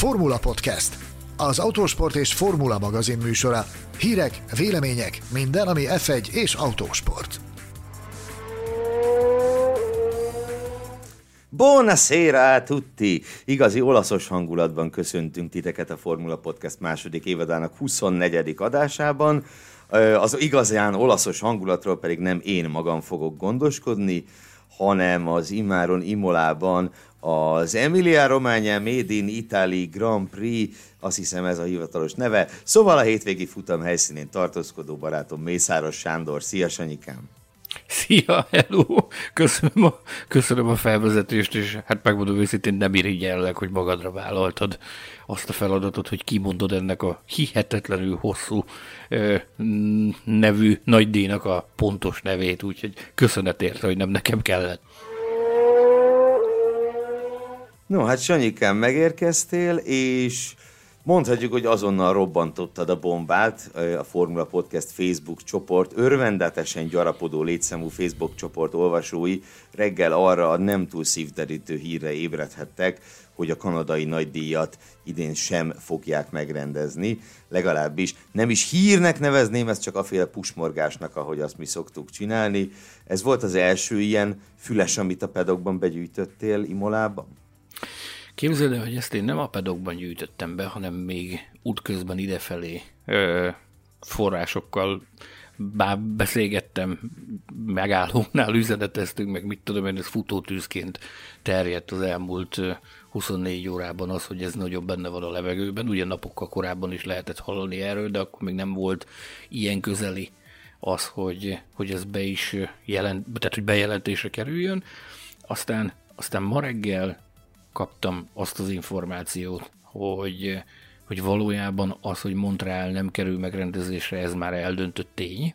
Formula Podcast, az autósport és formula magazin műsora. Hírek, vélemények, minden, ami F1 és autósport. Buonasera tutti! Igazi olaszos hangulatban köszöntünk titeket a Formula Podcast második évadának 24. adásában. Az igazán olaszos hangulatról pedig nem én magam fogok gondoskodni, hanem az Imáron Imolában az Emilia Romagna Made in Italy Grand Prix, azt hiszem ez a hivatalos neve. Szóval a hétvégi futam helyszínén tartózkodó barátom Mészáros Sándor. Szia, Sanyikám! Szia, hello! Köszönöm a, köszönöm a felvezetést, és hát megmondom őszintén nem irigyellek, hogy magadra vállaltad azt a feladatot, hogy kimondod ennek a hihetetlenül hosszú ö, nevű nagydíjnak a pontos nevét, úgyhogy köszönet érte, hogy nem nekem kellett. No, hát Sanyikám, megérkeztél, és mondhatjuk, hogy azonnal robbantottad a bombát, a Formula Podcast Facebook csoport, örvendetesen gyarapodó létszámú Facebook csoport olvasói reggel arra a nem túl szívderítő hírre ébredhettek, hogy a kanadai nagydíjat idén sem fogják megrendezni, legalábbis nem is hírnek nevezném, ez csak a féle pusmorgásnak, ahogy azt mi szoktuk csinálni. Ez volt az első ilyen füles, amit a pedokban begyűjtöttél Imolában? Képzeld el, hogy ezt én nem a pedokban gyűjtöttem be, hanem még útközben idefelé ö, forrásokkal bár beszélgettem, megállónál üzeneteztünk, meg mit tudom én, ez futótűzként terjedt az elmúlt 24 órában az, hogy ez nagyobb benne van a levegőben. Ugye napokkal korábban is lehetett hallani erről, de akkor még nem volt ilyen közeli az, hogy, hogy ez be is jelent, tehát hogy bejelentésre kerüljön. Aztán, aztán ma reggel kaptam azt az információt, hogy, hogy valójában az, hogy Montreal nem kerül megrendezésre, ez már eldöntött tény.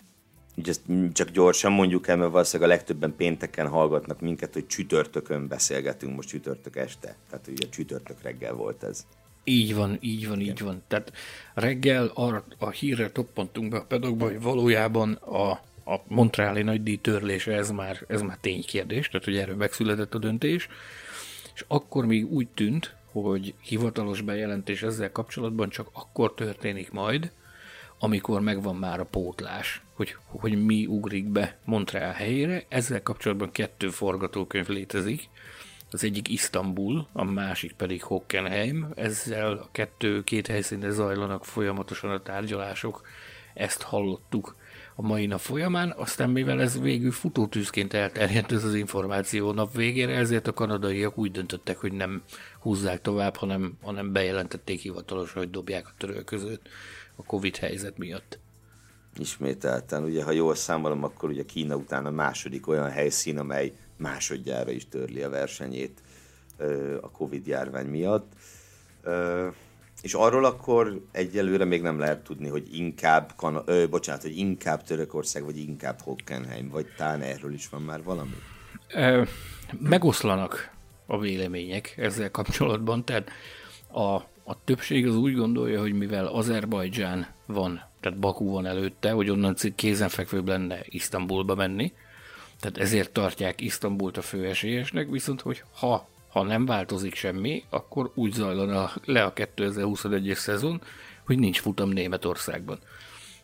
Ugye ezt csak gyorsan mondjuk el, mert valószínűleg a legtöbben pénteken hallgatnak minket, hogy csütörtökön beszélgetünk, most csütörtök este. Tehát ugye csütörtök reggel volt ez. Így van, így van, Igen. így van. Tehát reggel arra a hírre toppantunk be a pedokba, hogy valójában a, a Montreali nagydíj törlése, ez már, ez már ténykérdés, tehát hogy erről megszületett a döntés és akkor még úgy tűnt, hogy hivatalos bejelentés ezzel kapcsolatban csak akkor történik majd, amikor megvan már a pótlás, hogy, hogy mi ugrik be Montreal helyére. Ezzel kapcsolatban kettő forgatókönyv létezik. Az egyik Isztambul, a másik pedig Hockenheim. Ezzel a kettő, két helyszínen zajlanak folyamatosan a tárgyalások. Ezt hallottuk a mai nap folyamán, aztán mivel ez végül futótűzként elterjedt ez az információ nap végére, ezért a kanadaiak úgy döntöttek, hogy nem húzzák tovább, hanem, hanem bejelentették hivatalosan, hogy dobják a törölközőt a Covid helyzet miatt. Ismételten, ugye ha jól számolom, akkor ugye Kína után a második olyan helyszín, amely másodjára is törli a versenyét a Covid járvány miatt. És arról akkor egyelőre még nem lehet tudni, hogy inkább, kan- ö, bocsánat, hogy inkább Törökország, vagy inkább Hockenheim, vagy talán erről is van már valami? Ö, megoszlanak a vélemények ezzel kapcsolatban, tehát a, a többség az úgy gondolja, hogy mivel Azerbajdzsán van, tehát Baku van előtte, hogy onnan kézenfekvőbb lenne Isztambulba menni, tehát ezért tartják Isztambult a főesélyesnek, viszont hogy ha ha nem változik semmi, akkor úgy zajlana le a 2021-es szezon, hogy nincs futam Németországban.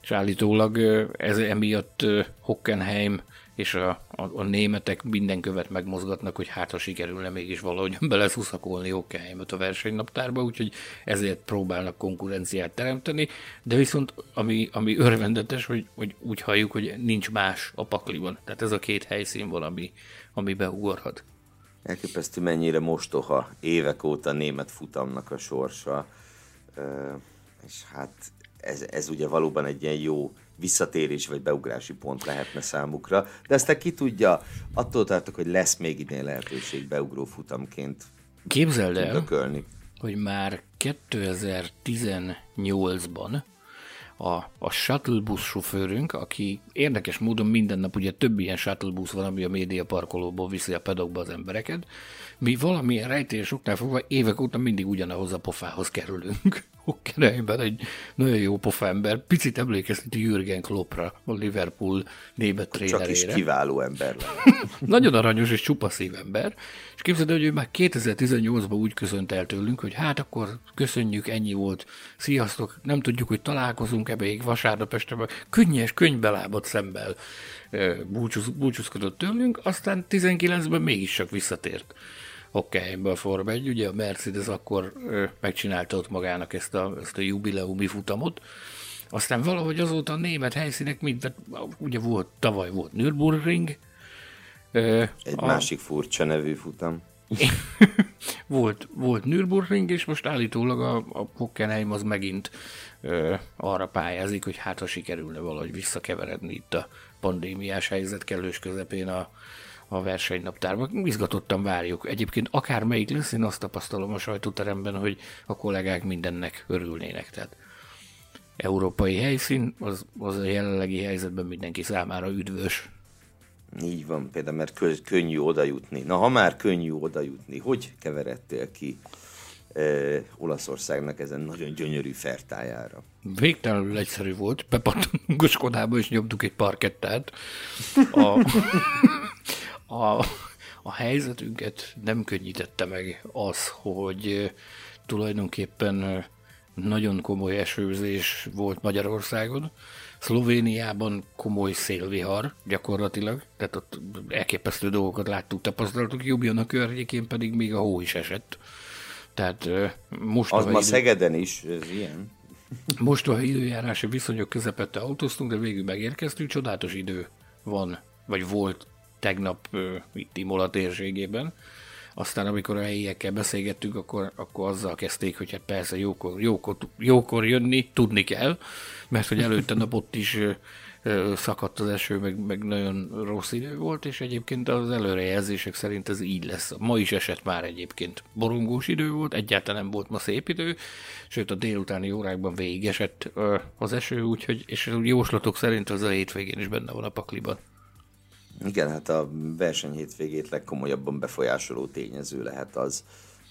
És állítólag ez emiatt Hockenheim és a, a, a németek minden követ megmozgatnak, hogy hát ha sikerülne mégis valahogy beleszuszakolni Hockenheimot a versenynaptárba, úgyhogy ezért próbálnak konkurenciát teremteni, de viszont ami, ami örvendetes, hogy, hogy úgy halljuk, hogy nincs más a pakliban. Tehát ez a két helyszín van, ami, ami beugorhat. Elképesztő mennyire mostoha évek óta német futamnak a sorsa, és hát ez, ez ugye valóban egy ilyen jó visszatérés vagy beugrási pont lehetne számukra, de aztán ki tudja, attól tartok, hogy lesz még idén lehetőség beugró futamként Képzeld el, hogy már 2018-ban a, a shuttle busz sofőrünk, aki érdekes módon minden nap ugye több ilyen shuttle busz van, ami a média parkolóból viszi a pedokba az embereket. Mi valamilyen rejtés oknál fogva évek óta mindig ugyanahoz a pofához kerülünk, Hockenheimben egy nagyon jó pofa ember, picit emlékezteti Jürgen Kloppra, a Liverpool német trénerére. Csak is kiváló ember nagyon aranyos és csupa szívember, és képzeld, hogy ő már 2018-ban úgy köszönt el tőlünk, hogy hát akkor köszönjük, ennyi volt, sziasztok, nem tudjuk, hogy találkozunk ebbe még vasárnap este, könnyes, könyvbelábat szemmel búcsúz, búcsúzkodott tőlünk, aztán 19-ben mégis csak visszatért Hockenheimbe a Forma 1, ugye a Mercedes akkor megcsinálta ott magának ezt a, ezt a jubileumi futamot, aztán valahogy azóta a német helyszínek mind, ugye volt, tavaly volt Nürburgring, egy a... másik furcsa nevű futam. volt, volt Nürburgring, és most állítólag a, a Hockenheim az megint ö, arra pályázik, hogy hát ha sikerülne valahogy visszakeveredni itt a pandémiás helyzet kellős közepén a, a versenynaptárban. Izgatottan várjuk. Egyébként akár melyik lesz, én azt tapasztalom a sajtóteremben, hogy a kollégák mindennek örülnének. Tehát európai helyszín, az, az a jelenlegi helyzetben mindenki számára üdvös. Így van, például, mert kö- könnyű oda jutni. Na, ha már könnyű oda jutni, hogy keveredtél ki e, Olaszországnak ezen nagyon gyönyörű fertájára? Végtelenül egyszerű volt, bepattanunk a Skodába, és nyomtuk egy parkettát. A, a, a helyzetünket nem könnyítette meg az, hogy tulajdonképpen nagyon komoly esőzés volt Magyarországon, Szlovéniában komoly szélvihar gyakorlatilag, tehát ott elképesztő dolgokat láttuk, tapasztaltuk, a környékén pedig még a hó is esett. Tehát most Az ma idő... Szegeden is, ez ilyen. Most a időjárási viszonyok közepette autóztunk, de végül megérkeztünk, csodálatos idő van, vagy volt tegnap itt Imola térségében. Aztán amikor a helyiekkel beszélgettünk, akkor, akkor azzal kezdték, hogy hát persze jókor, jókor, jókor jönni, tudni kell, mert hogy előtte nap ott is szakadt az eső, meg, meg nagyon rossz idő volt, és egyébként az előrejelzések szerint ez így lesz. Ma is esett már egyébként. Borongós idő volt, egyáltalán nem volt ma szép idő, sőt a délutáni órákban végigesett az eső, úgyhogy, és a jóslatok szerint az a hétvégén is benne van a pakliban. Igen, hát a verseny hétvégét legkomolyabban befolyásoló tényező lehet az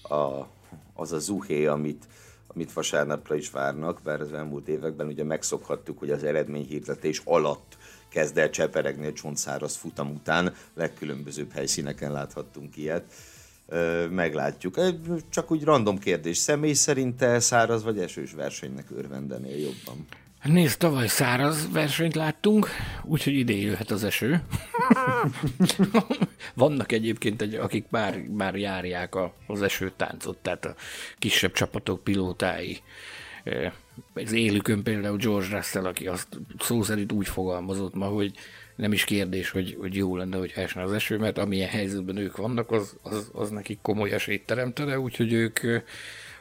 a, az a zuhé, amit, amit vasárnapra is várnak, bár az elmúlt években ugye megszokhattuk, hogy az eredményhirdetés alatt kezd el cseperegni a csontszáraz futam után, legkülönbözőbb helyszíneken láthattunk ilyet. Meglátjuk. Csak úgy random kérdés, személy szerint te száraz vagy esős versenynek örvendenél jobban? Nézd, tavaly száraz versenyt láttunk, úgyhogy ide jöhet az eső. Vannak egyébként, egy, akik már, már járják a, az esőtáncot, tehát a kisebb csapatok pilótái. Az élükön például George Russell, aki azt szó szerint úgy fogalmazott ma, hogy nem is kérdés, hogy, hogy jó lenne, hogy esne az eső, mert amilyen helyzetben ők vannak, az, az, az nekik komoly esélyt teremtene, úgyhogy ők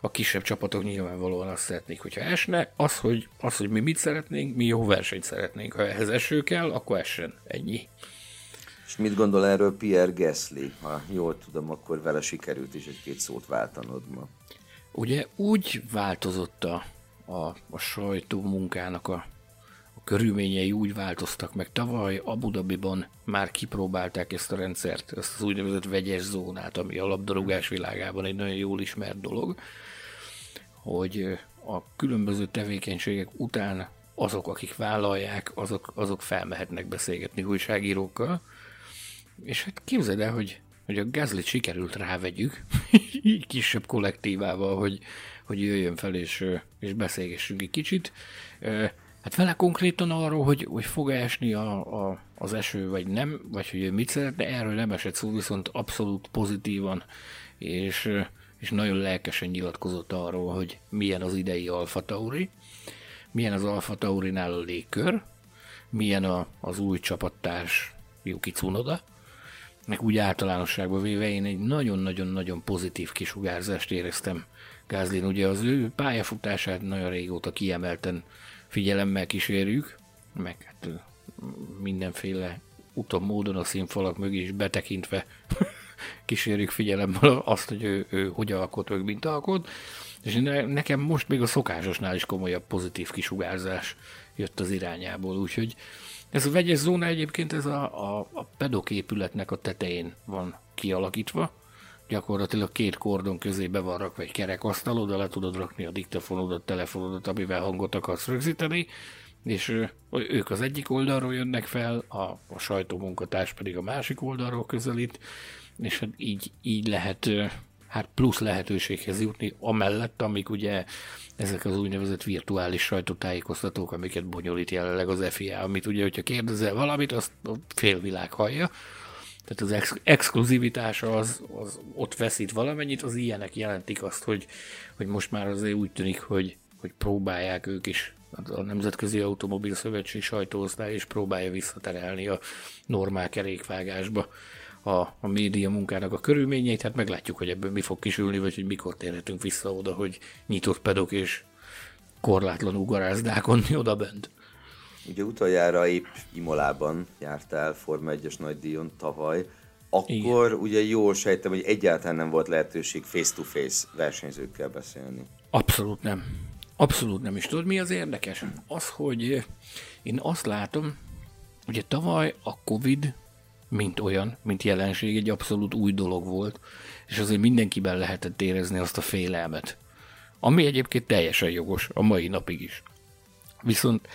a kisebb csapatok nyilvánvalóan azt szeretnék, hogyha esne, az hogy, az, hogy mi mit szeretnénk, mi jó versenyt szeretnénk. Ha ehhez eső kell, akkor essen. Ennyi. És mit gondol erről Pierre Gasly? Ha jól tudom, akkor vele sikerült is egy-két szót váltanod ma. Ugye úgy változott a, a, a sajtó munkának a, a körülményei úgy változtak meg. Tavaly Abu Dhabiban már kipróbálták ezt a rendszert, ezt az úgynevezett vegyes zónát, ami a labdarúgás világában egy nagyon jól ismert dolog hogy a különböző tevékenységek után azok, akik vállalják, azok, azok felmehetnek beszélgetni újságírókkal. És hát képzeld el, hogy, hogy a Gazlit sikerült rávegyük, így kisebb kollektívával, hogy, hogy jöjjön fel és, és beszélgessünk egy kicsit. Hát vele konkrétan arról, hogy, hogy fog esni a, a, az eső, vagy nem, vagy hogy ő mit szeretne, erről nem esett szó, viszont abszolút pozitívan, és és nagyon lelkesen nyilatkozott arról, hogy milyen az idei Alfa Tauri, milyen az Alfa Taurinál a légkör, milyen a, az új csapattárs Yuki Tsunoda, meg úgy általánosságban véve én egy nagyon-nagyon-nagyon pozitív kisugárzást éreztem Gázlin. Ugye az ő pályafutását nagyon régóta kiemelten figyelemmel kísérjük, meg hát mindenféle utom módon a színfalak mögé is betekintve kísérjük figyelemmel azt, hogy ő, ő hogy alkot, vagy mint alkot. És nekem most még a szokásosnál is komolyabb pozitív kisugárzás jött az irányából, úgyhogy ez a vegyes zóna egyébként ez a, a, a pedok épületnek a tetején van kialakítva, gyakorlatilag két kordon közé be van rakva egy kerekasztal, oda le tudod rakni a diktafonodat, telefonodat, amivel hangot akarsz rögzíteni, és ők az egyik oldalról jönnek fel, a, a sajtómunkatárs pedig a másik oldalról közelít, és hát így, így lehet hát plusz lehetőséghez jutni, amellett, amik ugye ezek az úgynevezett virtuális sajtótájékoztatók, amiket bonyolít jelenleg az FIA, amit ugye, hogyha kérdezel valamit, azt a félvilág hallja, tehát az ex- exkluzivitása az, az ott veszít valamennyit, az ilyenek jelentik azt, hogy, hogy most már azért úgy tűnik, hogy, hogy próbálják ők is a Nemzetközi Automobil Szövetség sajtóosztály is próbálja visszaterelni a normál kerékvágásba a, a média munkának a körülményeit, hát meglátjuk, hogy ebből mi fog kisülni, vagy hogy mikor térhetünk vissza oda, hogy nyitott pedok és korlátlanul garázdálkodni oda bent. Ugye utoljára épp Imolában jártál Forma 1-es nagydíjon tavaly, akkor Igen. ugye jól sejtem, hogy egyáltalán nem volt lehetőség face-to-face versenyzőkkel beszélni. Abszolút nem. Abszolút nem is. Tudod, mi az érdekes? Az, hogy én azt látom, ugye tavaly a Covid mint olyan, mint jelenség, egy abszolút új dolog volt, és azért mindenkiben lehetett érezni azt a félelmet. Ami egyébként teljesen jogos, a mai napig is. Viszont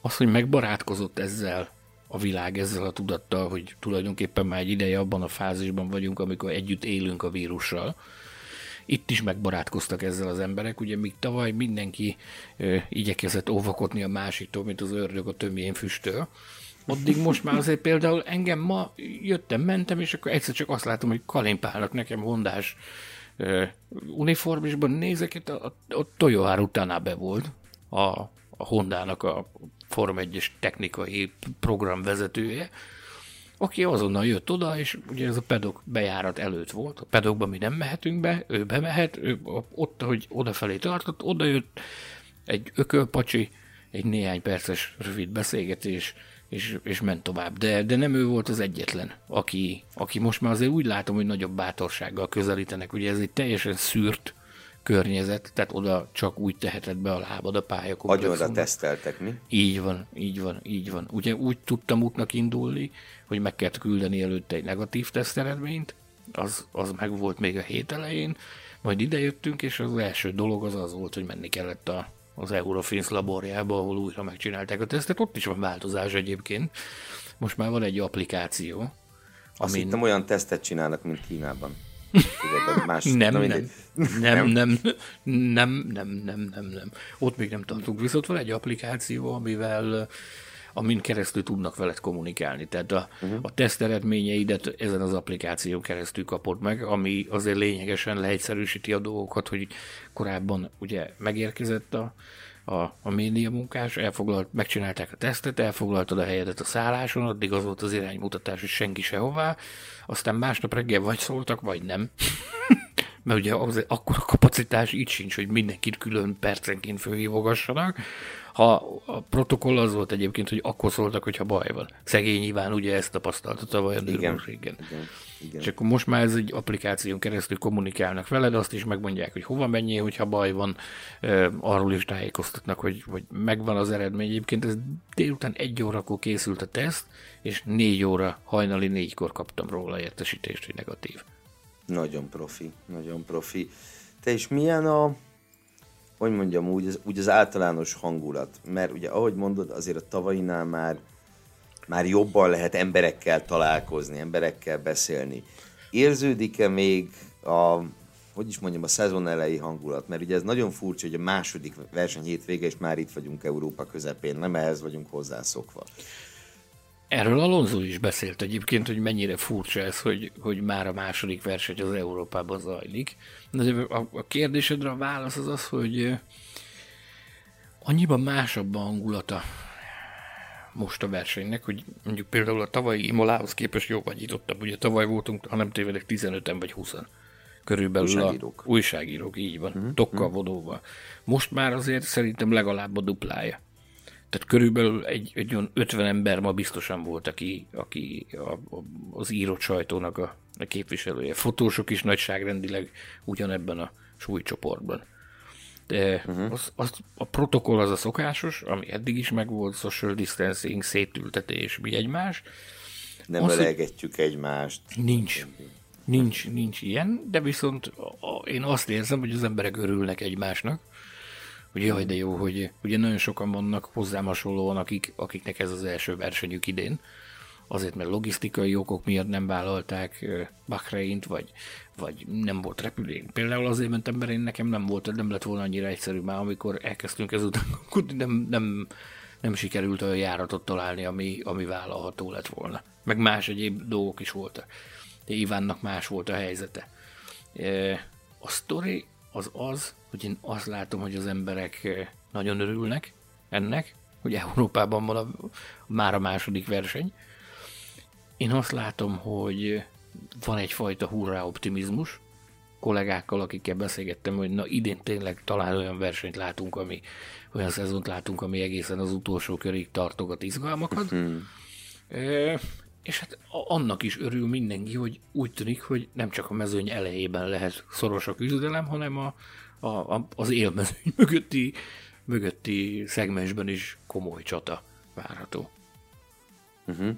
az, hogy megbarátkozott ezzel a világ, ezzel a tudattal, hogy tulajdonképpen már egy ideje abban a fázisban vagyunk, amikor együtt élünk a vírussal, itt is megbarátkoztak ezzel az emberek, ugye míg tavaly mindenki ö, igyekezett óvakodni a másiktól, mint az ördög a tömjén füstöl, Addig most már azért például engem ma jöttem, mentem, és akkor egyszer csak azt látom, hogy kalimpálnak nekem hondás uh, uniformisban nézek, itt a, a, a Toyohár utána be volt a, a Hondának a Form 1-es technikai programvezetője, aki azonnal jött oda, és ugye ez a pedok bejárat előtt volt, a pedokban mi nem mehetünk be, ő bemehet, ő ott, hogy odafelé tartott, oda jött egy ökölpacsi, egy néhány perces rövid beszélgetés, és, és ment tovább. De, de nem ő volt az egyetlen, aki, aki most már azért úgy látom, hogy nagyobb bátorsággal közelítenek. Ugye ez egy teljesen szűrt környezet, tehát oda csak úgy teheted be a lábad a pályakomplexumban. Agyonra teszteltek, mi? Így van, így van, így van. Ugye úgy tudtam útnak indulni, hogy meg kellett küldeni előtte egy negatív teszteredményt, az, az meg volt még a hét elején, majd idejöttünk, és az első dolog az az volt, hogy menni kellett a, az Eurofins laborjába, ahol újra megcsinálták a tesztet. Ott is van változás egyébként. Most már van egy applikáció. Azt amin... hittem olyan tesztet csinálnak, mint Kínában. Tudod, más, nem, nem, nem, nem, nem, nem, nem, nem, nem, nem. Ott még nem tartunk. Viszont van egy applikáció, amivel amin keresztül tudnak veled kommunikálni. Tehát a, uh-huh. a teszt eredményeidet ezen az applikáción keresztül kapod meg, ami azért lényegesen leegyszerűsíti a dolgokat, hogy korábban ugye megérkezett a, a, a média munkás, elfoglalt, megcsinálták a tesztet, elfoglaltad a helyedet a szálláson, addig az volt az iránymutatás, hogy senki sehová, aztán másnap reggel vagy szóltak, vagy nem. Mert ugye az, akkor a kapacitás így sincs, hogy mindenkit külön percenként fölhívogassanak, ha a protokoll az volt egyébként, hogy akkor szóltak, hogyha baj van. Szegény nyilván ugye ezt tapasztalta tavaly a Nürburgringen. És akkor most már ez egy applikáción keresztül kommunikálnak veled, azt is megmondják, hogy hova menjél, hogyha baj van, arról is tájékoztatnak, hogy, hogy megvan az eredmény. Egyébként ez délután egy órakor készült a teszt, és négy óra, hajnali négykor kaptam róla értesítést, hogy negatív. Nagyon profi, nagyon profi. Te is milyen a, hogy mondjam úgy, az, úgy az általános hangulat. Mert ugye, ahogy mondod, azért a tavainál már, már jobban lehet emberekkel találkozni, emberekkel beszélni. Érződik-e még a, hogy is mondjam, a szezon elejé hangulat? Mert ugye ez nagyon furcsa, hogy a második verseny hétvége, és már itt vagyunk Európa közepén, nem ehhez vagyunk hozzászokva. Erről Alonso is beszélt egyébként, hogy mennyire furcsa ez, hogy, hogy már a második verseny az Európában zajlik. De a, a kérdésedre a válasz az az, hogy annyiban másabb a hangulata most a versenynek, hogy mondjuk például a tavalyi Imolához képest jó vagyítottabb. Ugye tavaly voltunk, ha nem tévedek, 15-en vagy 20 körülbelül újságírók. a újságírók, így van, uh-huh. tokkal, mhm. vodóval. Most már azért szerintem legalább a duplája. Tehát körülbelül egy, egy olyan 50 ember ma biztosan volt, aki, aki a, a, az írott sajtónak a, a képviselője. Fotósok is nagyságrendileg ugyanebben a súlycsoportban. De uh-huh. az, az, a protokoll az a szokásos, ami eddig is megvolt, social distancing, szétültetés, mi egymás. Nem az, egymást. Nincs. Nincs, nincs ilyen, de viszont a, a, én azt érzem, hogy az emberek örülnek egymásnak, hogy jaj, de jó, hogy ugye nagyon sokan vannak hozzám hasonlóan, akik, akiknek ez az első versenyük idén, azért, mert logisztikai okok miatt nem vállalták Bahreint, vagy, vagy nem volt repülés. Például azért mentem, mert én nekem nem volt, nem lett volna annyira egyszerű már, amikor elkezdtünk ezután, akkor nem, nem, nem sikerült olyan járatot találni, ami, ami vállalható lett volna. Meg más egyéb dolgok is voltak. De Ivánnak más volt a helyzete. A sztori az az, hogy én azt látom, hogy az emberek nagyon örülnek ennek, hogy Európában van a, már a második verseny, én azt látom, hogy van egyfajta hurrá optimizmus, kollégákkal, akikkel beszélgettem, hogy na idén tényleg talán olyan versenyt látunk, ami olyan szezont látunk, ami egészen az utolsó körig tartogat izgalmakat. E, és hát annak is örül mindenki, hogy úgy tűnik, hogy nem csak a mezőny elejében lehet szoros a küzdelem, hanem a, a, a, az élmezőny mögötti, mögötti szegmensben is komoly csata várható. Uh-huh.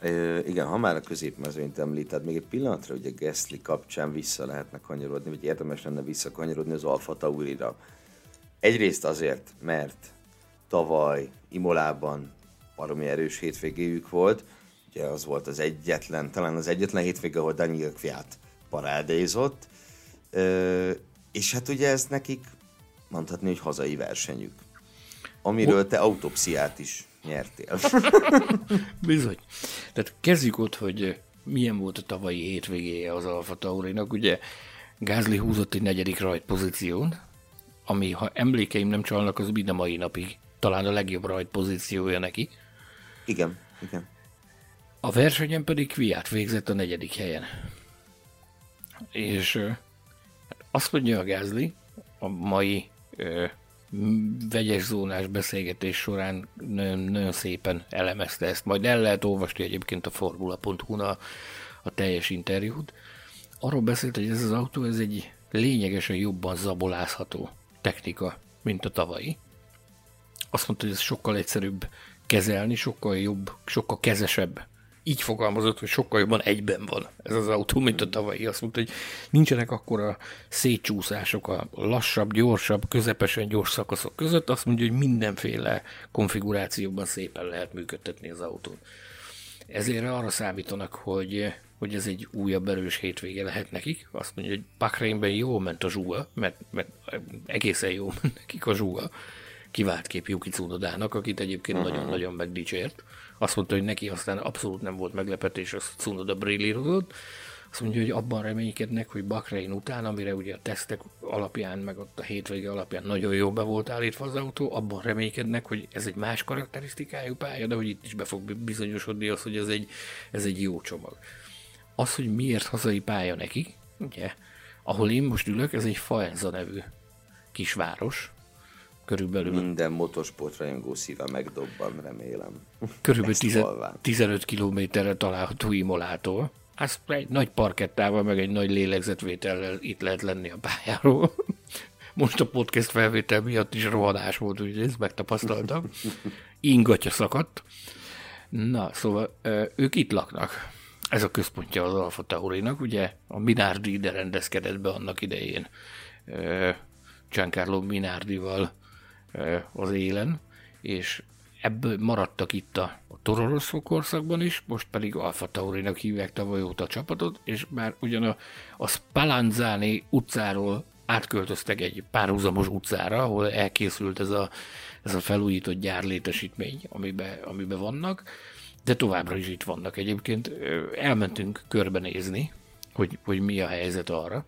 E, igen, ha már a középmezőnyt említed, még egy pillanatra ugye Geszli kapcsán vissza lehetne kanyarodni, vagy érdemes lenne visszakanyarodni az Alfa Taurira. Egyrészt azért, mert tavaly Imolában baromi erős hétvégéjük volt, ugye az volt az egyetlen, talán az egyetlen hétvége, ahol Daniel Kviat parádézott, és hát ugye ez nekik mondhatni, hogy hazai versenyük. Amiről te autopsziát is nyertél. Bizony. Tehát kezdjük ott, hogy milyen volt a tavalyi hétvégéje az Alfa Taurinak. Ugye Gázli húzott egy negyedik rajt pozíción, ami, ha emlékeim nem csalnak, az mind a mai napig talán a legjobb rajt pozíciója neki. Igen, igen. A versenyen pedig Kviát végzett a negyedik helyen. És azt mondja a Gázli, a mai vegyes zónás beszélgetés során nagyon, nagyon szépen elemezte ezt. Majd el lehet olvasni egyébként a formula.hu-n a, a teljes interjút. Arról beszélt, hogy ez az autó ez egy lényegesen jobban zabolázható technika, mint a tavalyi. Azt mondta, hogy ez sokkal egyszerűbb kezelni, sokkal jobb, sokkal kezesebb így fogalmazott, hogy sokkal jobban egyben van ez az autó, mint a tavalyi. Azt mondta, hogy nincsenek akkora szétcsúszások a lassabb, gyorsabb, közepesen gyors szakaszok között. Azt mondja, hogy mindenféle konfigurációban szépen lehet működtetni az autót. Ezért arra számítanak, hogy, hogy ez egy újabb erős hétvége lehet nekik. Azt mondja, hogy Bakrényben jó ment a zsúga, mert, mert egészen jó ment nekik a zsúga. Kivált kép Yuki Tsunodának, akit egyébként uh-huh. nagyon-nagyon megdicsért. Azt mondta, hogy neki aztán abszolút nem volt meglepetés, az Cunoda brillírozott. Azt mondja, hogy abban reménykednek, hogy Bakrein után, amire ugye a tesztek alapján, meg ott a hétvége alapján nagyon jó be volt állítva az autó, abban reménykednek, hogy ez egy más karakterisztikájú pálya, de hogy itt is be fog bizonyosodni az, hogy ez egy, ez egy jó csomag. Az, hogy miért hazai pálya neki, ugye, ahol én most ülök, ez egy Faenza nevű kisváros, körülbelül. Minden motorsport rajongó szíve megdobban, remélem. Körülbelül 10, 15 kilométerre található Imolától. Az egy nagy parkettával, meg egy nagy lélegzetvétellel itt lehet lenni a pályáról. Most a podcast felvétel miatt is rohadás volt, úgyhogy ezt megtapasztaltam. Ingatja szakadt. Na, szóval ők itt laknak. Ez a központja az Alfa Taurinak, ugye a Minardi ide rendezkedett be annak idején. Giancarlo Minardival az élen, és ebből maradtak itt a, a Tororoszó korszakban is, most pedig Alfa Taurinak hívják tavaly óta a csapatot, és már ugyan a, a Spallanzani utcáról átköltöztek egy párhuzamos utcára, ahol elkészült ez a, ez a felújított gyárlétesítmény, amiben, amiben vannak, de továbbra is itt vannak. Egyébként elmentünk körbenézni, hogy, hogy mi a helyzet arra,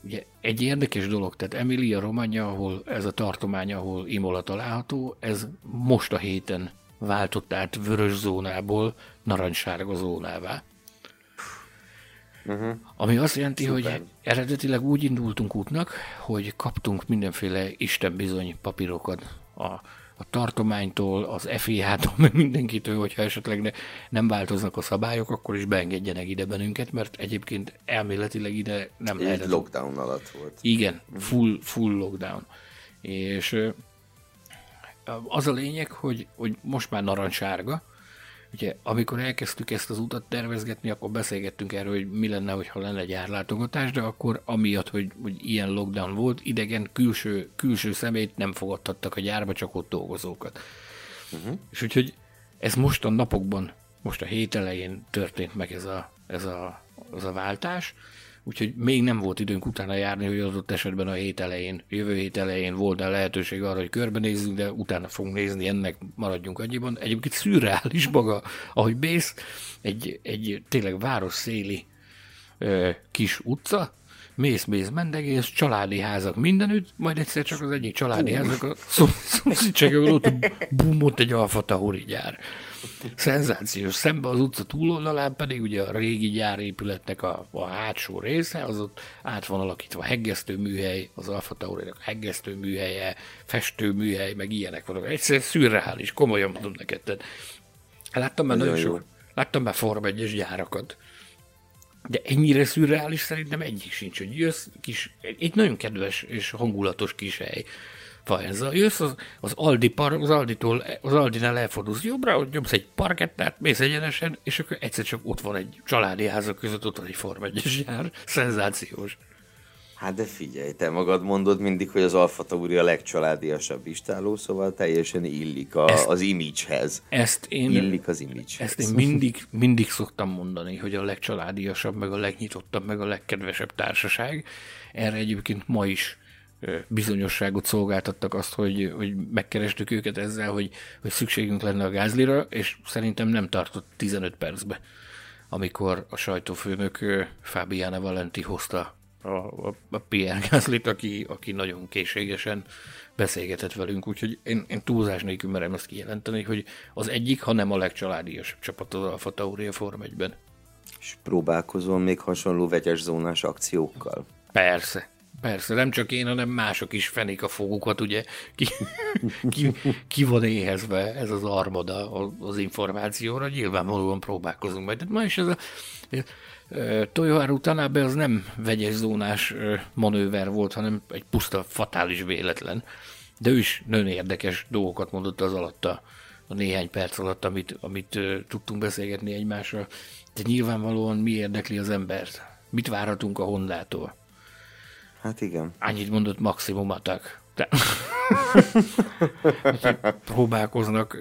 Ugye egy érdekes dolog, tehát Emilia Romagna, ahol ez a tartomány, ahol Imola található, ez most a héten váltott át vörös zónából narancssárga zónává. Uh-huh. Ami azt jelenti, Szuper. hogy eredetileg úgy indultunk útnak, hogy kaptunk mindenféle istenbizony papírokat a a tartománytól, az FIH-tól, meg mindenkitől, hogyha esetleg ne, nem változnak a szabályok, akkor is beengedjenek ide bennünket, mert egyébként elméletileg ide nem lehet. Egy lockdown alatt volt. Igen, full, full lockdown. És az a lényeg, hogy, hogy most már narancssárga, ugye amikor elkezdtük ezt az utat tervezgetni, akkor beszélgettünk erről, hogy mi lenne, ha lenne gyárlátogatás, de akkor amiatt, hogy, hogy ilyen lockdown volt, idegen külső, külső szemét nem fogadtattak a gyárba, csak ott dolgozókat. Uh-huh. És úgyhogy ez most a napokban, most a hét elején történt meg ez a, ez a, az a váltás, úgyhogy még nem volt időnk utána járni, hogy adott esetben a hét elején, jövő hét elején volt a lehetőség arra, hogy körbenézzünk, de utána fogunk nézni, ennek maradjunk annyiban. Egyébként szürreális maga, ahogy bész, egy, egy tényleg város széli ö, kis utca, mész, mész, mendegész, családi házak mindenütt, majd egyszer csak az egyik családi házak a szomszédságokon ott bum, ott egy Alfa Tauri gyár. Szenzációs. Szembe az utca túloldalán pedig ugye a régi gyárépületnek a, a hátsó része, az ott át van alakítva hegesztő műhely, az Alfa tauri hegesztő műhelye, festő műhely, meg ilyenek vannak. Egyszer szürreális, komolyan mondom neked. Tehát, láttam már nagyon sok, láttam már Form 1 gyárakat, de ennyire szürreális szerintem egyik sincs, hogy jössz, kis, egy nagyon kedves és hangulatos kis hely. Faenza. Jössz az, az Aldi par, az Aldi-tól, az Aldi-nál elfordulsz jobbra, hogy nyomsz egy parkettát, mész egyenesen, és akkor egyszer csak ott van egy családi házak között, ott van egy Form 1 jár. Szenzációs. Hát de figyelj, te magad mondod mindig, hogy az Alfa Tauri a legcsaládiasabb istáló, szóval teljesen illik a, ezt, az image-hez. Ezt én, illik az image-hez. Ezt én mindig, mindig szoktam mondani, hogy a legcsaládiasabb, meg a legnyitottabb, meg a legkedvesebb társaság. Erre egyébként ma is bizonyosságot szolgáltattak azt, hogy, hogy megkerestük őket ezzel, hogy, hogy szükségünk lenne a gázlira, és szerintem nem tartott 15 percbe, amikor a sajtófőnök Fabiana Valenti hozta a, a, a PR gázlit, aki, aki nagyon készségesen beszélgetett velünk, úgyhogy én, én túlzás nélkül merem ezt kijelenteni, hogy az egyik, ha nem a legcsaládiasabb csapat az Alfa Tauri a Form 1-ben. És próbálkozol még hasonló vegyes zónás akciókkal? Persze, Persze, nem csak én, hanem mások is fenik a fogukat, ugye ki, ki, ki van éhezve ez az armada az információra, nyilvánvalóan próbálkozunk majd. Tehát ma is ez a Toyoharu Tanabe az nem vegyes zónás manőver volt, hanem egy puszta fatális véletlen. De ő is nagyon érdekes dolgokat mondott az alatt a, a néhány perc alatt, amit, amit tudtunk beszélgetni egymással. De nyilvánvalóan mi érdekli az embert? Mit várhatunk a Hondától? Hát igen. Annyit mondott maximum atak. De... próbálkoznak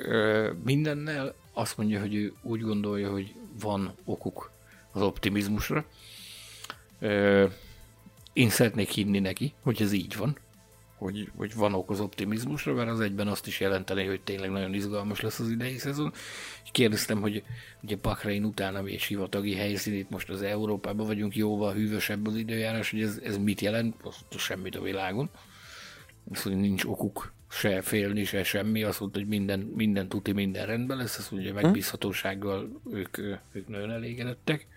mindennel. Azt mondja, hogy ő úgy gondolja, hogy van okuk az optimizmusra. Én szeretnék hinni neki, hogy ez így van, hogy, hogy van ok az optimizmusra, mert az egyben azt is jelenteni, hogy tényleg nagyon izgalmas lesz az idei szezon. És kérdeztem, hogy ugye Bahrein után, ami egy sivatagi helyszín, itt most az Európában vagyunk, jóval hűvösebb az időjárás, hogy ez, ez mit jelent? Azt semmit a világon. Azt, hogy nincs okuk se félni, se semmi, azt mondta, hogy minden, minden tuti, minden rendben lesz, azt mondja, megbízhatósággal ők, ők nagyon elégedettek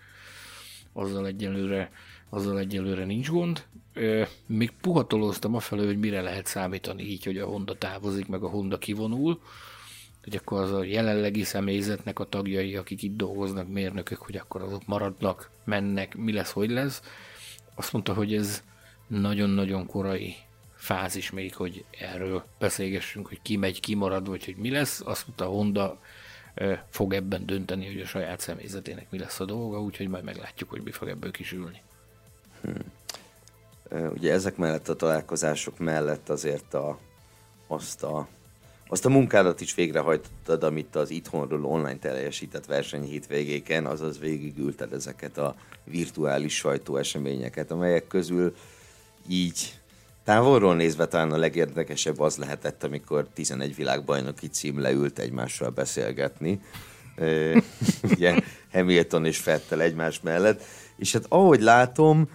azzal egyelőre, azzal egyelőre nincs gond. Még puhatolóztam afelől, hogy mire lehet számítani így, hogy a Honda távozik, meg a Honda kivonul, hogy akkor az a jelenlegi személyzetnek a tagjai, akik itt dolgoznak, mérnökök, hogy akkor azok maradnak, mennek, mi lesz, hogy lesz. Azt mondta, hogy ez nagyon-nagyon korai fázis még, hogy erről beszélgessünk, hogy ki megy, ki marad, vagy hogy mi lesz. Azt mondta, Honda fog ebben dönteni, hogy a saját személyzetének mi lesz a dolga, úgyhogy majd meglátjuk, hogy mi fog ebből kisülni. Hmm. Ugye ezek mellett a találkozások mellett azért a, azt, a, azt a munkádat is végrehajtottad, amit az itthonról online teljesített verseny hétvégéken, azaz végigülted ezeket a virtuális sajtóeseményeket, amelyek közül így Távolról nézve talán a legérdekesebb az lehetett, amikor 11 világbajnoki cím leült egymással beszélgetni. Ugye Hamilton és Fettel egymás mellett. És hát ahogy látom,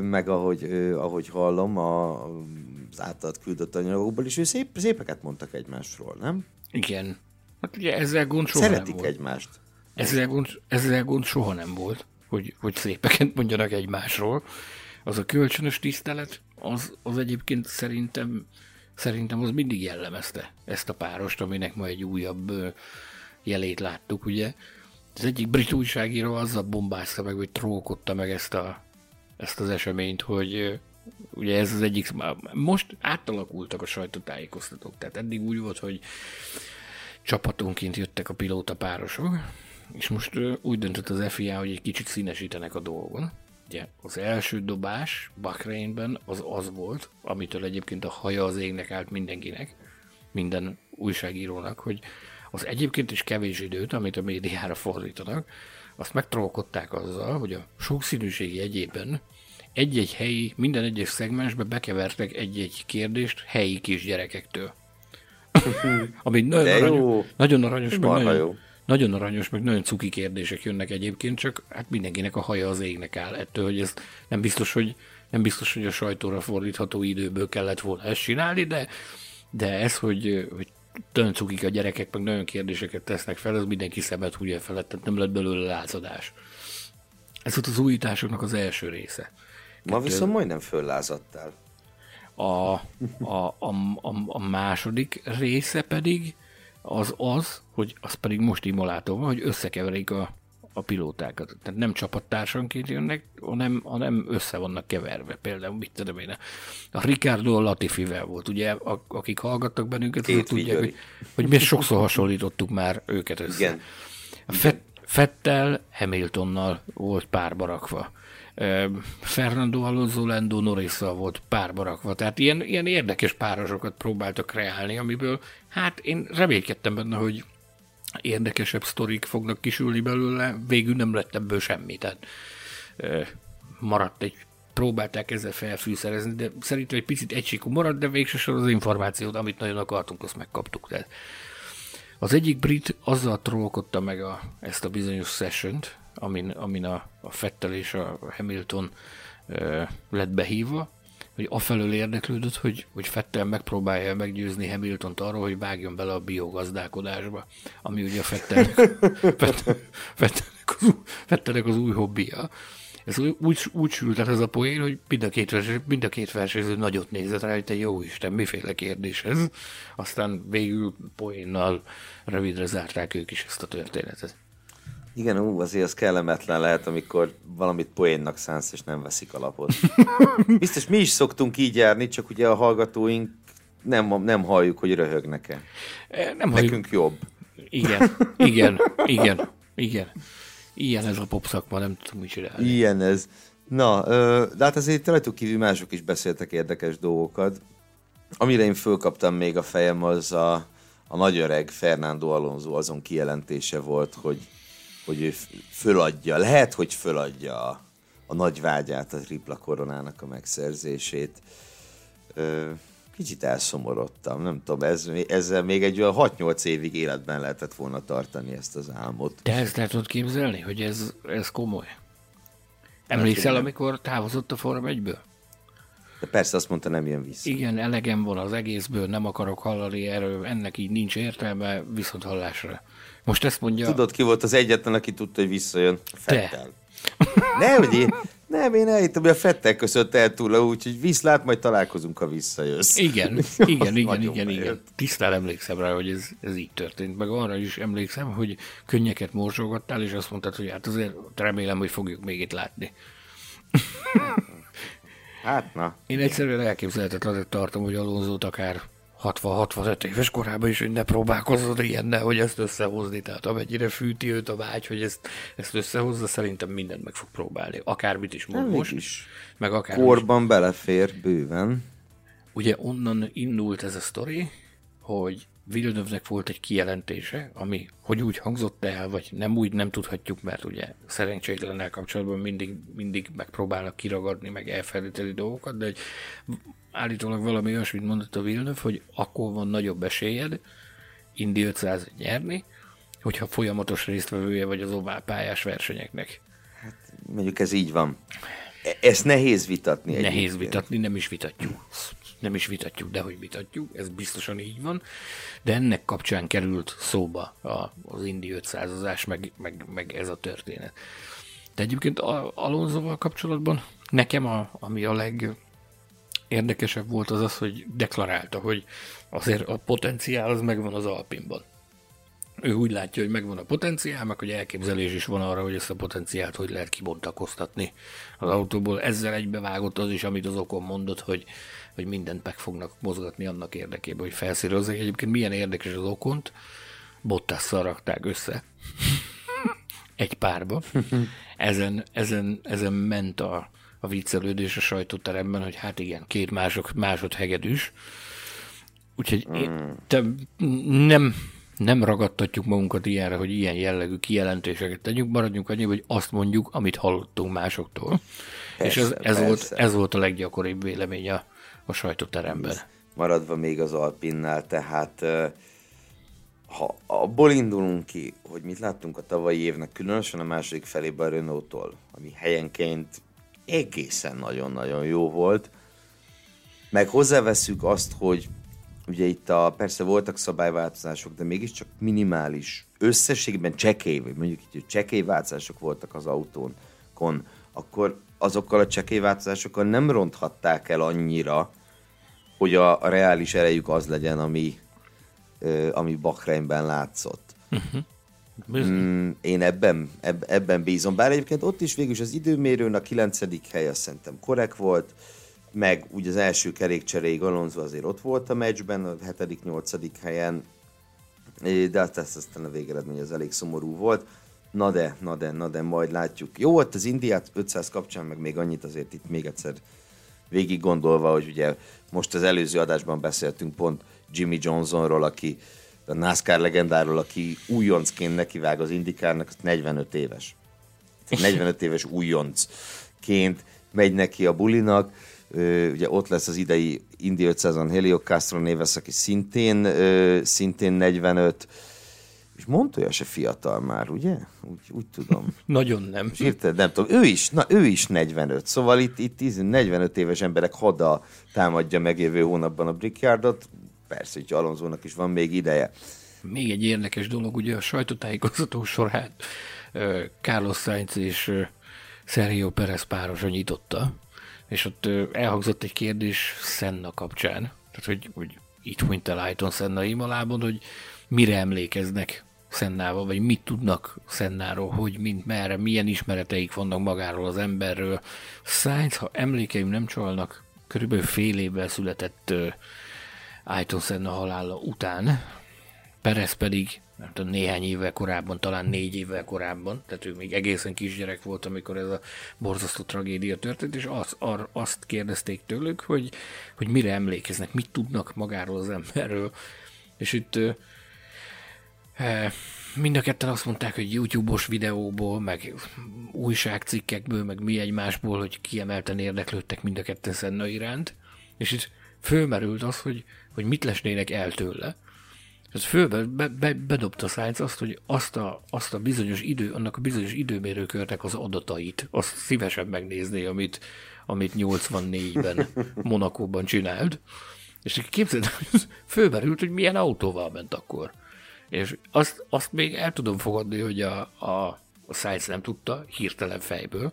meg ahogy, ahogy hallom a, az általad küldött anyagokból is, ő szép, szépeket mondtak egymásról, nem? Igen. Hát ugye ezzel gond soha Szeretik nem volt. egymást. Ezzel gond, ezzel gond soha nem volt, hogy, hogy szépeket mondjanak egymásról. Az a kölcsönös tisztelet, az, az egyébként szerintem, szerintem az mindig jellemezte ezt a párost, aminek ma egy újabb jelét láttuk, ugye. Az egyik brit újságíró azzal bombázta meg, vagy trókodta meg ezt, a, ezt az eseményt, hogy ugye ez az egyik, most átalakultak a sajtótájékoztatók, tehát eddig úgy volt, hogy csapatonként jöttek a pilóta párosok, és most úgy döntött az FIA, hogy egy kicsit színesítenek a dolgon. Ugye az első dobás Bahreinben az az volt, amitől egyébként a haja az égnek állt mindenkinek, minden újságírónak, hogy az egyébként is kevés időt, amit a médiára fordítanak, azt megtrolkodták azzal, hogy a sokszínűség jegyében egy-egy helyi, minden egyes szegmensbe bekevertek egy-egy kérdést helyi kisgyerekektől. Ami nagyon, aranyos, nagyon aranyos, meg nagyon, jó. Nagyon aranyos, meg nagyon cuki kérdések jönnek egyébként, csak hát mindenkinek a haja az égnek áll ettől, hogy ez nem biztos, hogy nem biztos, hogy a sajtóra fordítható időből kellett volna ezt csinálni, de, de ez, hogy, hogy nagyon cukik a gyerekek, meg nagyon kérdéseket tesznek fel, az mindenki szemet húgya felett, tehát nem lett belőle lázadás. Ez volt az újításoknak az első része. Ma viszont majdnem föllázadtál. A, a, a, a, a második része pedig az az, hogy az pedig most Imoláton van, hogy összekeverik a, a pilótákat. Tehát nem csapattársanként jönnek, hanem, hanem össze vannak keverve. Például, mit tudom én, a Ricardo Latifivel volt, ugye, akik hallgattak bennünket, azok tudják, hogy, hogy mi sokszor hasonlítottuk már őket össze. Igen. A Fett, Fettel Hamiltonnal volt párba rakva. Fernando Alonso Lando norris volt párba rakva. Tehát ilyen, ilyen érdekes párosokat próbáltak kreálni, amiből hát én reménykedtem benne, hogy érdekesebb sztorik fognak kisülni belőle, végül nem lett ebből semmi, tehát maradt egy próbálták ezzel felfűszerezni, de szerintem egy picit egysíkú maradt, de végsősorban az információt, amit nagyon akartunk, azt megkaptuk. Tehát az egyik brit azzal trollkodta meg a, ezt a bizonyos session amin, amin a, a Fettel és a Hamilton ö, lett behívva, hogy afelől érdeklődött, hogy, hogy Fettel megpróbálja meggyőzni Hamilton-t arról, hogy vágjon bele a biogazdálkodásba, ami ugye a Fettelnek, Fettelnek, az, Fettelnek az új hobbija. Ez úgy, úgy sült el ez a poén, hogy mind a két, verseny, mind a két versenyző nagyot nézett rá, hogy te jó Isten, miféle kérdés ez. Aztán végül poénnal rövidre zárták ők is ezt a történetet. Igen, ú, azért az kellemetlen lehet, amikor valamit poénnak szánsz, és nem veszik alapot. Biztos mi is szoktunk így járni, csak ugye a hallgatóink nem, nem halljuk, hogy röhögnek-e. Nem halljuk. Nekünk jobb. Igen, igen, igen, igen. Ilyen ez a pop szakma, nem tudom mit csinálni. Ilyen ez. Na, de hát azért rajtuk kívül mások is beszéltek érdekes dolgokat. Amire én fölkaptam még a fejem, az a, a nagy öreg Fernando Alonso azon kijelentése volt, hogy hogy ő föladja, lehet, hogy föladja a, a nagy vágyát a tripla koronának a megszerzését. Ö, kicsit elszomorodtam, nem tudom, ez, ezzel még egy olyan 6-8 évig életben lehetett volna tartani ezt az álmot. De ezt lehet tudod képzelni, hogy ez, ez komoly? Emlékszel, amikor távozott a Forma 1-ből? De persze azt mondta, nem jön vissza. Igen, elegem van az egészből, nem akarok hallani erről, ennek így nincs értelme, viszont hallásra. Most ezt mondja... Tudod, ki volt az egyetlen, aki tudta, hogy visszajön? Fettel. Ne, hogy én, nem, én elhittem, hogy a Fettel köszönt el túl, úgyhogy viszlát, majd találkozunk, ha visszajössz. Igen, igen, igen, igen, igen. Tisztán emlékszem rá, hogy ez, ez így történt. Meg arra is emlékszem, hogy könnyeket morzsolgattál, és azt mondtad, hogy hát azért remélem, hogy fogjuk még itt látni. Hát na. Én egyszerűen elképzelhetetlenek tartom, hogy Alonzót akár 60-65 éves korában is, hogy ne próbálkozzon ilyennel, hogy ezt összehozni. Tehát amennyire fűti őt a vágy, hogy ezt, ezt összehozza, szerintem mindent meg fog próbálni. Akármit is mond most, is. meg akár Korban is. belefér bőven. Ugye onnan indult ez a sztori, hogy Villeneuve-nek volt egy kijelentése, ami hogy úgy hangzott el, vagy nem úgy nem tudhatjuk, mert ugye szerencsétlennel kapcsolatban mindig, mindig megpróbálnak kiragadni, meg elfelejteni dolgokat, de hogy állítólag valami olyasmit mondott a Villeneuve, hogy akkor van nagyobb esélyed Indi 500 nyerni, hogyha folyamatos résztvevője vagy az ovál pályás versenyeknek. Hát mondjuk ez így van. E- ezt nehéz vitatni. Nehéz egyébként. vitatni, nem is vitatjuk. Nem is vitatjuk, de hogy vitatjuk, ez biztosan így van. De ennek kapcsán került szóba az Indi 500 meg, meg, meg ez a történet. De egyébként Alonsoval kapcsolatban nekem, a, ami a leg, érdekesebb volt az az, hogy deklarálta, hogy azért a potenciál az megvan az Alpinban. Ő úgy látja, hogy megvan a potenciál, meg hogy elképzelés is van arra, hogy ezt a potenciált hogy lehet kibontakoztatni az autóból. Ezzel egybevágott az is, amit az okon mondott, hogy, hogy mindent meg fognak mozgatni annak érdekében, hogy felszírozzék. Egyébként milyen érdekes az okont, Bottasszal rakták össze. Egy párba. Ezen, ezen, ezen ment a, a viccelődés a sajtóteremben, hogy hát igen, két mások, másodhegedűs. Úgyhogy én, te nem, nem ragadtatjuk magunkat ilyenre, hogy ilyen jellegű kijelentéseket tegyünk, maradjunk annyi, hogy azt mondjuk, amit hallottunk másoktól. Persze, És ez, ez, volt, ez volt a leggyakoribb vélemény a, a sajtóteremben. Maradva még az Alpinnál, tehát ha abból indulunk ki, hogy mit láttunk a tavalyi évnek, különösen a második felében a Renault-tól, ami helyenként egészen nagyon-nagyon jó volt, meg hozzáveszünk azt, hogy ugye itt a, persze voltak szabályváltozások, de mégiscsak minimális, összességben csekély, vagy mondjuk így, hogy csekély voltak az autónkon, akkor azokkal a csekély nem ronthatták el annyira, hogy a, a reális erejük az legyen, ami, ami Bahreinben látszott. Uh-huh. Mm, én ebben, eb, ebben bízom. Bár egyébként ott is végül az időmérőn a kilencedik hely azt szerintem korrekt volt, meg ugye az első kerékcseréig Alonso azért ott volt a meccsben, a hetedik, nyolcadik helyen, de azt, azt aztán a végeredmény az elég szomorú volt. Na de, na de, na de, majd látjuk. Jó volt az Indiát 500 kapcsán, meg még annyit azért itt még egyszer végig gondolva, hogy ugye most az előző adásban beszéltünk pont Jimmy Johnsonról, aki a NASCAR legendáról, aki újoncként nekivág az indikárnak, 45 éves. 45 éves újoncként megy neki a bulinak, ugye ott lesz az idei Indy 500-on Helio Castro Neves, aki szintén, szintén 45, és Montoya se fiatal már, ugye? Úgy, úgy tudom. Nagyon nem. Érted, nem tudom. Ő is, na, ő is 45. Szóval itt, itt 45 éves emberek hada támadja meg jövő hónapban a Brickyardot. Persze, hogy Alonzónak is van még ideje. Még egy érdekes dolog, ugye a sajtótájékoztató sorát Carlos Sainz és Sergio Perez párosa nyitotta, és ott elhangzott egy kérdés Senna kapcsán, tehát hogy, hogy itt hunyt el Ayton Senna Imalában, hogy mire emlékeznek Szennával, vagy mit tudnak Szennáról, hogy mint merre, milyen ismereteik vannak magáról az emberről. Sainz, ha emlékeim nem csalnak, körülbelül fél évvel született Ayton Senna halála után, Perez pedig nem tudom, néhány évvel korábban, talán négy évvel korábban, tehát ő még egészen kisgyerek volt, amikor ez a borzasztó tragédia történt, és az, ar, azt kérdezték tőlük, hogy, hogy mire emlékeznek, mit tudnak magáról az emberről. És itt e, mind a ketten azt mondták, hogy YouTube-os videóból, meg újságcikkekből, meg mi egymásból, hogy kiemelten érdeklődtek mind a ketten Senna iránt, és itt fölmerült az, hogy, hogy mit lesnének el tőle. Ez fölbe, be, be, bedobta Science azt, hogy azt a, azt a bizonyos idő, annak a bizonyos időmérőkörnek az adatait, azt szívesen megnézné, amit, amit 84-ben Monakóban csinált. És képzeld, fölmerült, hogy milyen autóval ment akkor. És azt, azt még el tudom fogadni, hogy a, a, a Science nem tudta hirtelen fejből,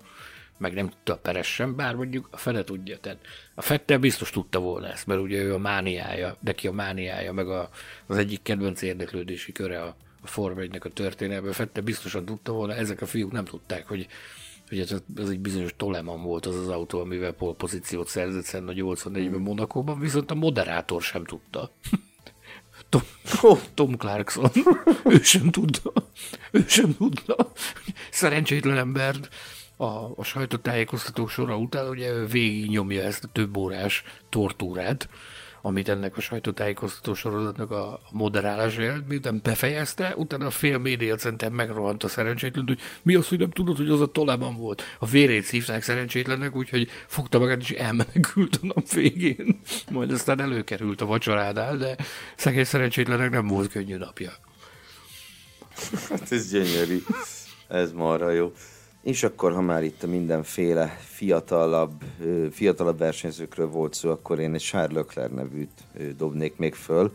meg nem tudta a Peres sem, bár mondjuk a Fede tudja. Tehát a Fettel biztos tudta volna ezt, mert ugye ő a mániája, neki a mániája, meg a, az egyik kedvenc érdeklődési köre a, a Forma a történelme. Fettel biztosan tudta volna, ezek a fiúk nem tudták, hogy hogy ez, ez egy bizonyos Toleman volt az az autó, amivel polpozíciót szerzett Szenna a 84-ben Monakóban, viszont a moderátor sem tudta. Tom, oh. Tom Clarkson. ő sem tudta. Ő sem tudta. Szerencsétlen ember a, a sajtótájékoztató sora után ugye végig nyomja ezt a több órás tortúrát, amit ennek a sajtótájékoztató sorozatnak a moderálása jelent, miután befejezte, utána a fél média center megrohant a szerencsétlen, hogy mi az, hogy nem tudod, hogy az a tolában volt. A vérét szívták szerencsétlennek, úgyhogy fogta magát és elmenekült a nap végén. Majd aztán előkerült a vacsorádál, de szegény szerencsétlenek nem volt könnyű napja. Hát ez gyönyörű. Ez marha jó. És akkor, ha már itt a mindenféle fiatalabb, fiatalabb versenyzőkről volt szó, akkor én egy Charles Leclerc nevűt dobnék még föl,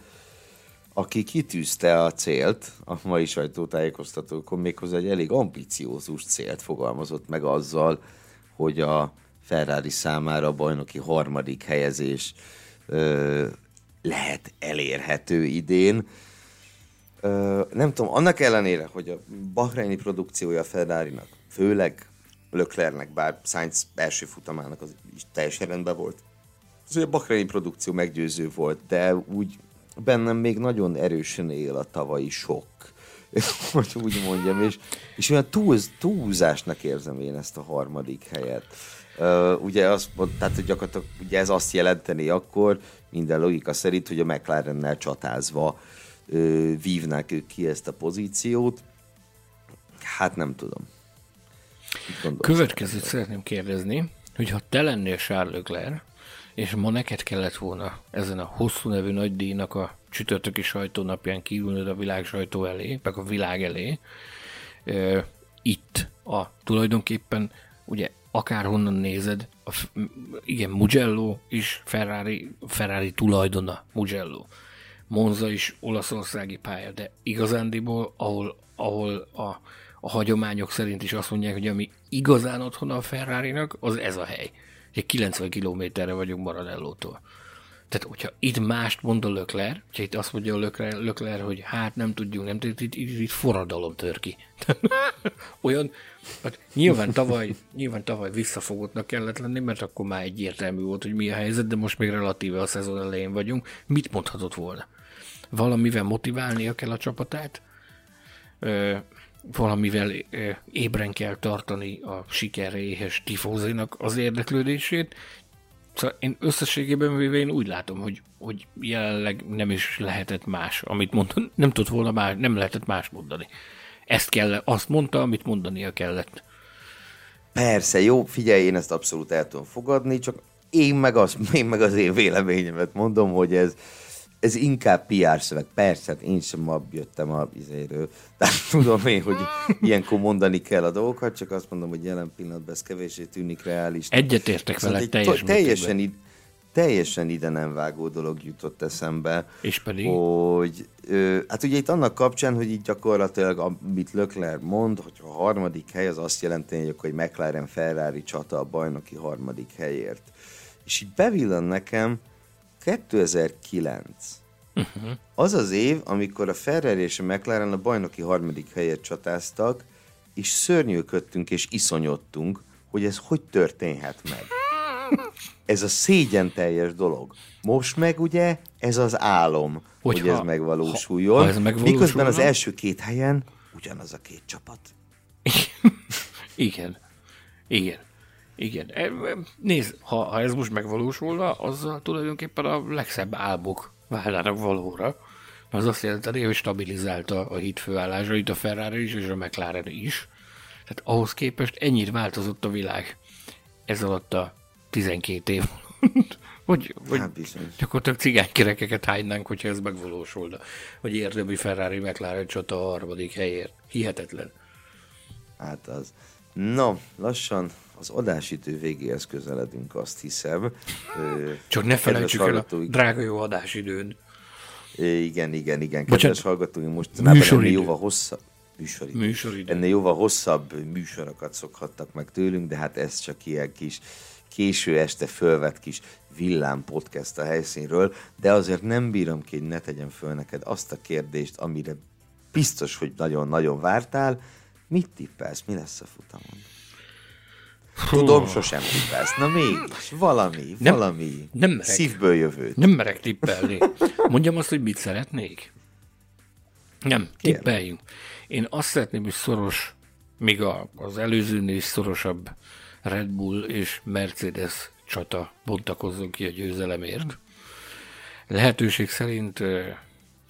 aki kitűzte a célt a mai sajtótájékoztatókon, méghozzá egy elég ambiciózus célt fogalmazott meg azzal, hogy a Ferrari számára a bajnoki harmadik helyezés ö, lehet elérhető idén. Ö, nem tudom, annak ellenére, hogy a Bahreini produkciója a Ferrari-nak főleg Löklernek, bár Sainz első futamának az is teljesen rendben volt. Az, a Bahreini produkció meggyőző volt, de úgy bennem még nagyon erősen él a tavalyi sok, hogy úgy mondjam, és, és olyan túlz, túlzásnak érzem én ezt a harmadik helyet. Uh, ugye, azt, tehát, hogy gyakorlatilag ugye ez azt jelenteni akkor, minden logika szerint, hogy a McLarennel csatázva uh, vívnák ők ki ezt a pozíciót. Hát nem tudom. Következőt szeretném kérdezni, hogy ha te lennél Charles Leclerc, és ma neked kellett volna ezen a hosszú nevű nagy díjnak a csütörtöki sajtónapján kiülnöd a világ sajtó elé, meg a világ elé, e, itt a tulajdonképpen, ugye akárhonnan nézed, a, igen, Mugello is Ferrari, Ferrari tulajdona, Mugello. Monza is olaszországi pálya, de igazándiból, ahol, ahol a, a hagyományok szerint is azt mondják, hogy ami igazán otthon a ferrari az ez a hely. Ugye 90 kilométerre vagyunk Maranellótól. Tehát, hogyha itt mást mond a Lökler, hogyha itt azt mondja a Lökler, Lökler hogy hát nem tudjunk, nem tudjuk, itt, itt, itt forradalom tör ki. Olyan, hát nyilván tavaly, nyilván tavaly visszafogottnak kellett lenni, mert akkor már egyértelmű volt, hogy mi a helyzet, de most még relatíve a szezon elején vagyunk. Mit mondhatott volna? Valamivel motiválnia kell a csapatát, valamivel ébren kell tartani a sikerre éhes tifózinak az érdeklődését. Szóval én összességében véve én úgy látom, hogy, hogy jelenleg nem is lehetett más, amit mondtam, nem tudott volna más, nem lehetett más mondani. Ezt kell, azt mondta, amit mondania kellett. Persze, jó, figyelj, én ezt abszolút el tudom fogadni, csak én meg, az, én meg az én véleményemet mondom, hogy ez, ez inkább PR szöveg. Persze, hát én sem ma jöttem a izéről. Tehát tudom én, hogy ilyenkor mondani kell a dolgokat, csak azt mondom, hogy jelen pillanatban ez kevésé tűnik reális. Egyetértek vele teljes teljesen, id, teljesen ide nem vágó dolog jutott eszembe. És pedig? Hogy, ö, hát ugye itt annak kapcsán, hogy itt gyakorlatilag, amit Lökler mond, hogy a harmadik hely az azt jelenti, hogy akkor egy McLaren Ferrari csata a bajnoki harmadik helyért. És így bevillan nekem, 2009. Uh-huh. Az az év, amikor a Ferrari és a McLaren a bajnoki harmadik helyet csatáztak, és szörnyűködtünk és iszonyodtunk, hogy ez hogy történhet meg. Ez a szégyen teljes dolog. Most meg ugye ez az álom, hogy, hogy ez megvalósuljon. Ha, ha ez megvalósulna... Miközben az első két helyen ugyanaz a két csapat. Igen. Igen. Igen. E, nézd, ha, ha ez most megvalósulna, azzal tulajdonképpen a legszebb álmok válnának valóra. Az azt jelenti, hogy stabilizálta a hit főállásait a Ferrari is, és a McLaren is. Tehát ahhoz képest ennyit változott a világ ez alatt a 12 év Hogy, hogy hát gyakorlatilag cigánykerekeket hánynánk, hogyha ez megvalósulna. Hogy érdemi Ferrari McLaren csata a harmadik helyért. Hihetetlen. Hát az. No, lassan az adásidő végéhez közeledünk, azt hiszem. Csak ne felejtsük el a drága jó adásidőn. Igen, igen, igen. Kedves Bocsánat, hallgatóink, most ennél jóval hosszabb, műsoridő. műsoridő. Ennél jóval hosszabb műsorokat szokhattak meg tőlünk, de hát ez csak ilyen kis késő este fölvett kis villám podcast a helyszínről, de azért nem bírom ki, hogy ne tegyem föl neked azt a kérdést, amire biztos, hogy nagyon-nagyon vártál. Mit tippelsz? Mi lesz a futamon? Tudom, sosem tippelsz. Na mégis, valami, nem, valami. Nem merek, szívből jövőt. Nem merek tippelni. Mondjam azt, hogy mit szeretnék? Nem, tippeljünk. Én azt szeretném, hogy szoros, még a, az előzőnél is szorosabb Red Bull és Mercedes csata bontakozzon ki a győzelemért. Lehetőség szerint,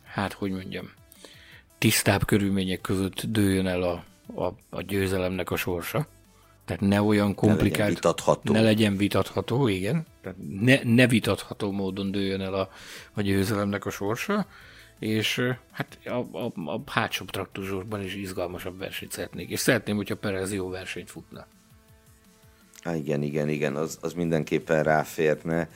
hát hogy mondjam, tisztább körülmények között dőjön el a, a, a győzelemnek a sorsa. Tehát ne olyan komplikált. Ne legyen vitatható. Ne legyen vitatható, igen. Tehát ne, ne vitatható módon dőjön el a, a győzelemnek a sorsa, és hát a, a, a hátsó traktorsorban is izgalmasabb versenyt szeretnék. És szeretném, hogyha Perez jó versenyt futna. Há, igen, igen, igen, az, az mindenképpen ráférne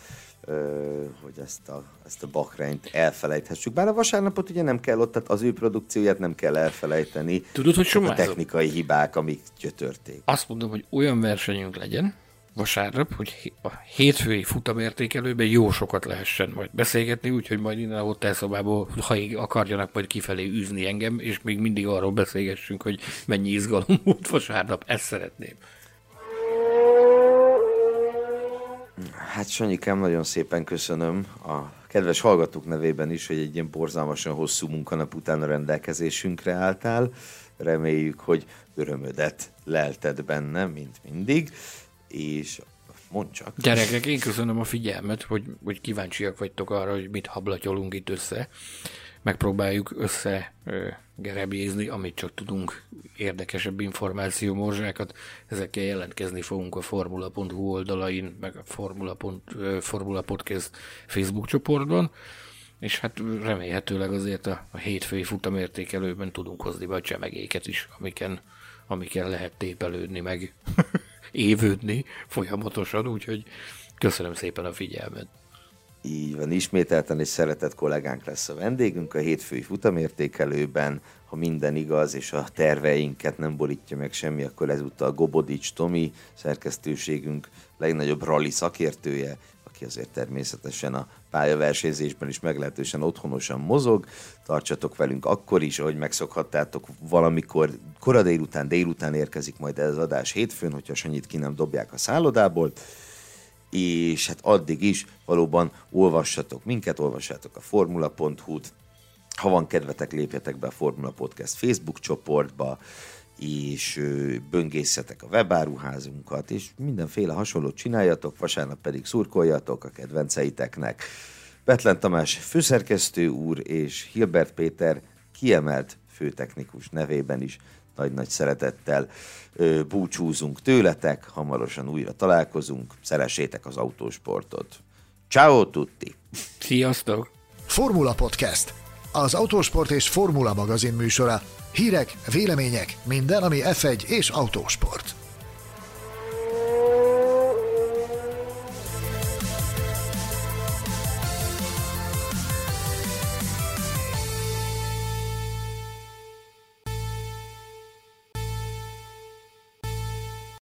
hogy ezt a, ezt a bakrányt elfelejthessük. Bár a vasárnapot ugye nem kell ott, tehát az ő produkcióját nem kell elfelejteni. Tudod, hogy a technikai hibák, amik gyötörték. Azt mondom, hogy olyan versenyünk legyen, vasárnap, hogy a hétfői futamértékelőben jó sokat lehessen majd beszélgetni, úgyhogy majd innen a hotelszobából, ha akarjanak majd kifelé űzni engem, és még mindig arról beszélgessünk, hogy mennyi izgalom volt vasárnap, ezt szeretném. Hát Sanyikám, nagyon szépen köszönöm a kedves hallgatók nevében is, hogy egy ilyen borzalmasan hosszú munkanap után a rendelkezésünkre álltál. Reméljük, hogy örömödet lelted benne, mint mindig, és mondd csak. Gyerekek, én köszönöm a figyelmet, hogy, hogy kíváncsiak vagytok arra, hogy mit hablatyolunk itt össze. Megpróbáljuk össze gerebjézni, amit csak tudunk, érdekesebb információ morzsákat. Ezekkel jelentkezni fogunk a formula.hu oldalain, meg a formula. formula podcast Facebook csoportban és hát remélhetőleg azért a, a hétfői futamértékelőben tudunk hozni be a csemegéket is, amiken, amiken lehet tépelődni, meg évődni folyamatosan, úgyhogy köszönöm szépen a figyelmet. Így van, ismételten és szeretett kollégánk lesz a vendégünk a hétfői futamértékelőben. Ha minden igaz, és a terveinket nem borítja meg semmi, akkor ezúttal Gobodics Tomi, szerkesztőségünk legnagyobb rally szakértője, aki azért természetesen a pályaversenyzésben is meglehetősen otthonosan mozog. Tartsatok velünk akkor is, ahogy megszokhattátok, valamikor kora délután, délután érkezik majd ez az adás hétfőn, hogyha Sanyit ki nem dobják a szállodából és hát addig is valóban olvassatok minket, olvassátok a formula.hu-t, ha van kedvetek, lépjetek be a Formula Podcast Facebook csoportba, és böngészetek a webáruházunkat, és mindenféle hasonlót csináljatok, vasárnap pedig szurkoljatok a kedvenceiteknek. Betlen Tamás főszerkesztő úr és Hilbert Péter kiemelt főtechnikus nevében is nagy-nagy szeretettel búcsúzunk tőletek, hamarosan újra találkozunk, szeressétek az autósportot. Ciao tutti! Sziasztok! Formula Podcast, az autósport és formula magazin műsora. Hírek, vélemények, minden, ami F1 és autósport.